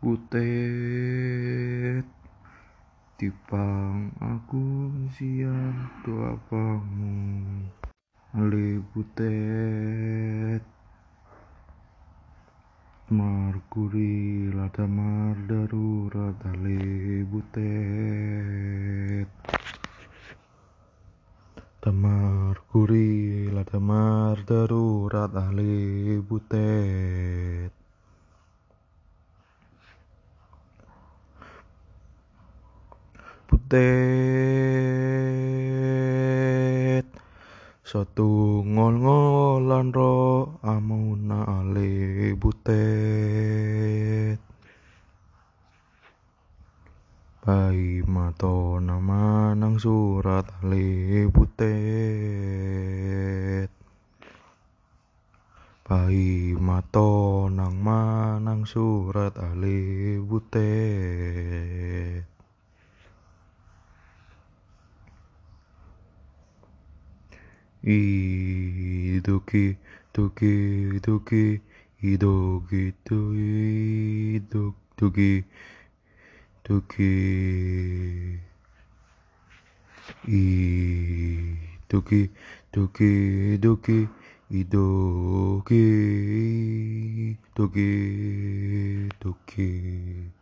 butet tipang aku siang tua pamu ale butet. Markuri mar darurat ale butet. Tamar kuri mar darurat ale butet butet satu ngol-ngolan ro amuna ale butet. Pai mato nama nang surat ale butet. Pai mato nang manang surat ale butet いどけどけどけいどけどいどどけどけいどけどけどけいどけどけどけ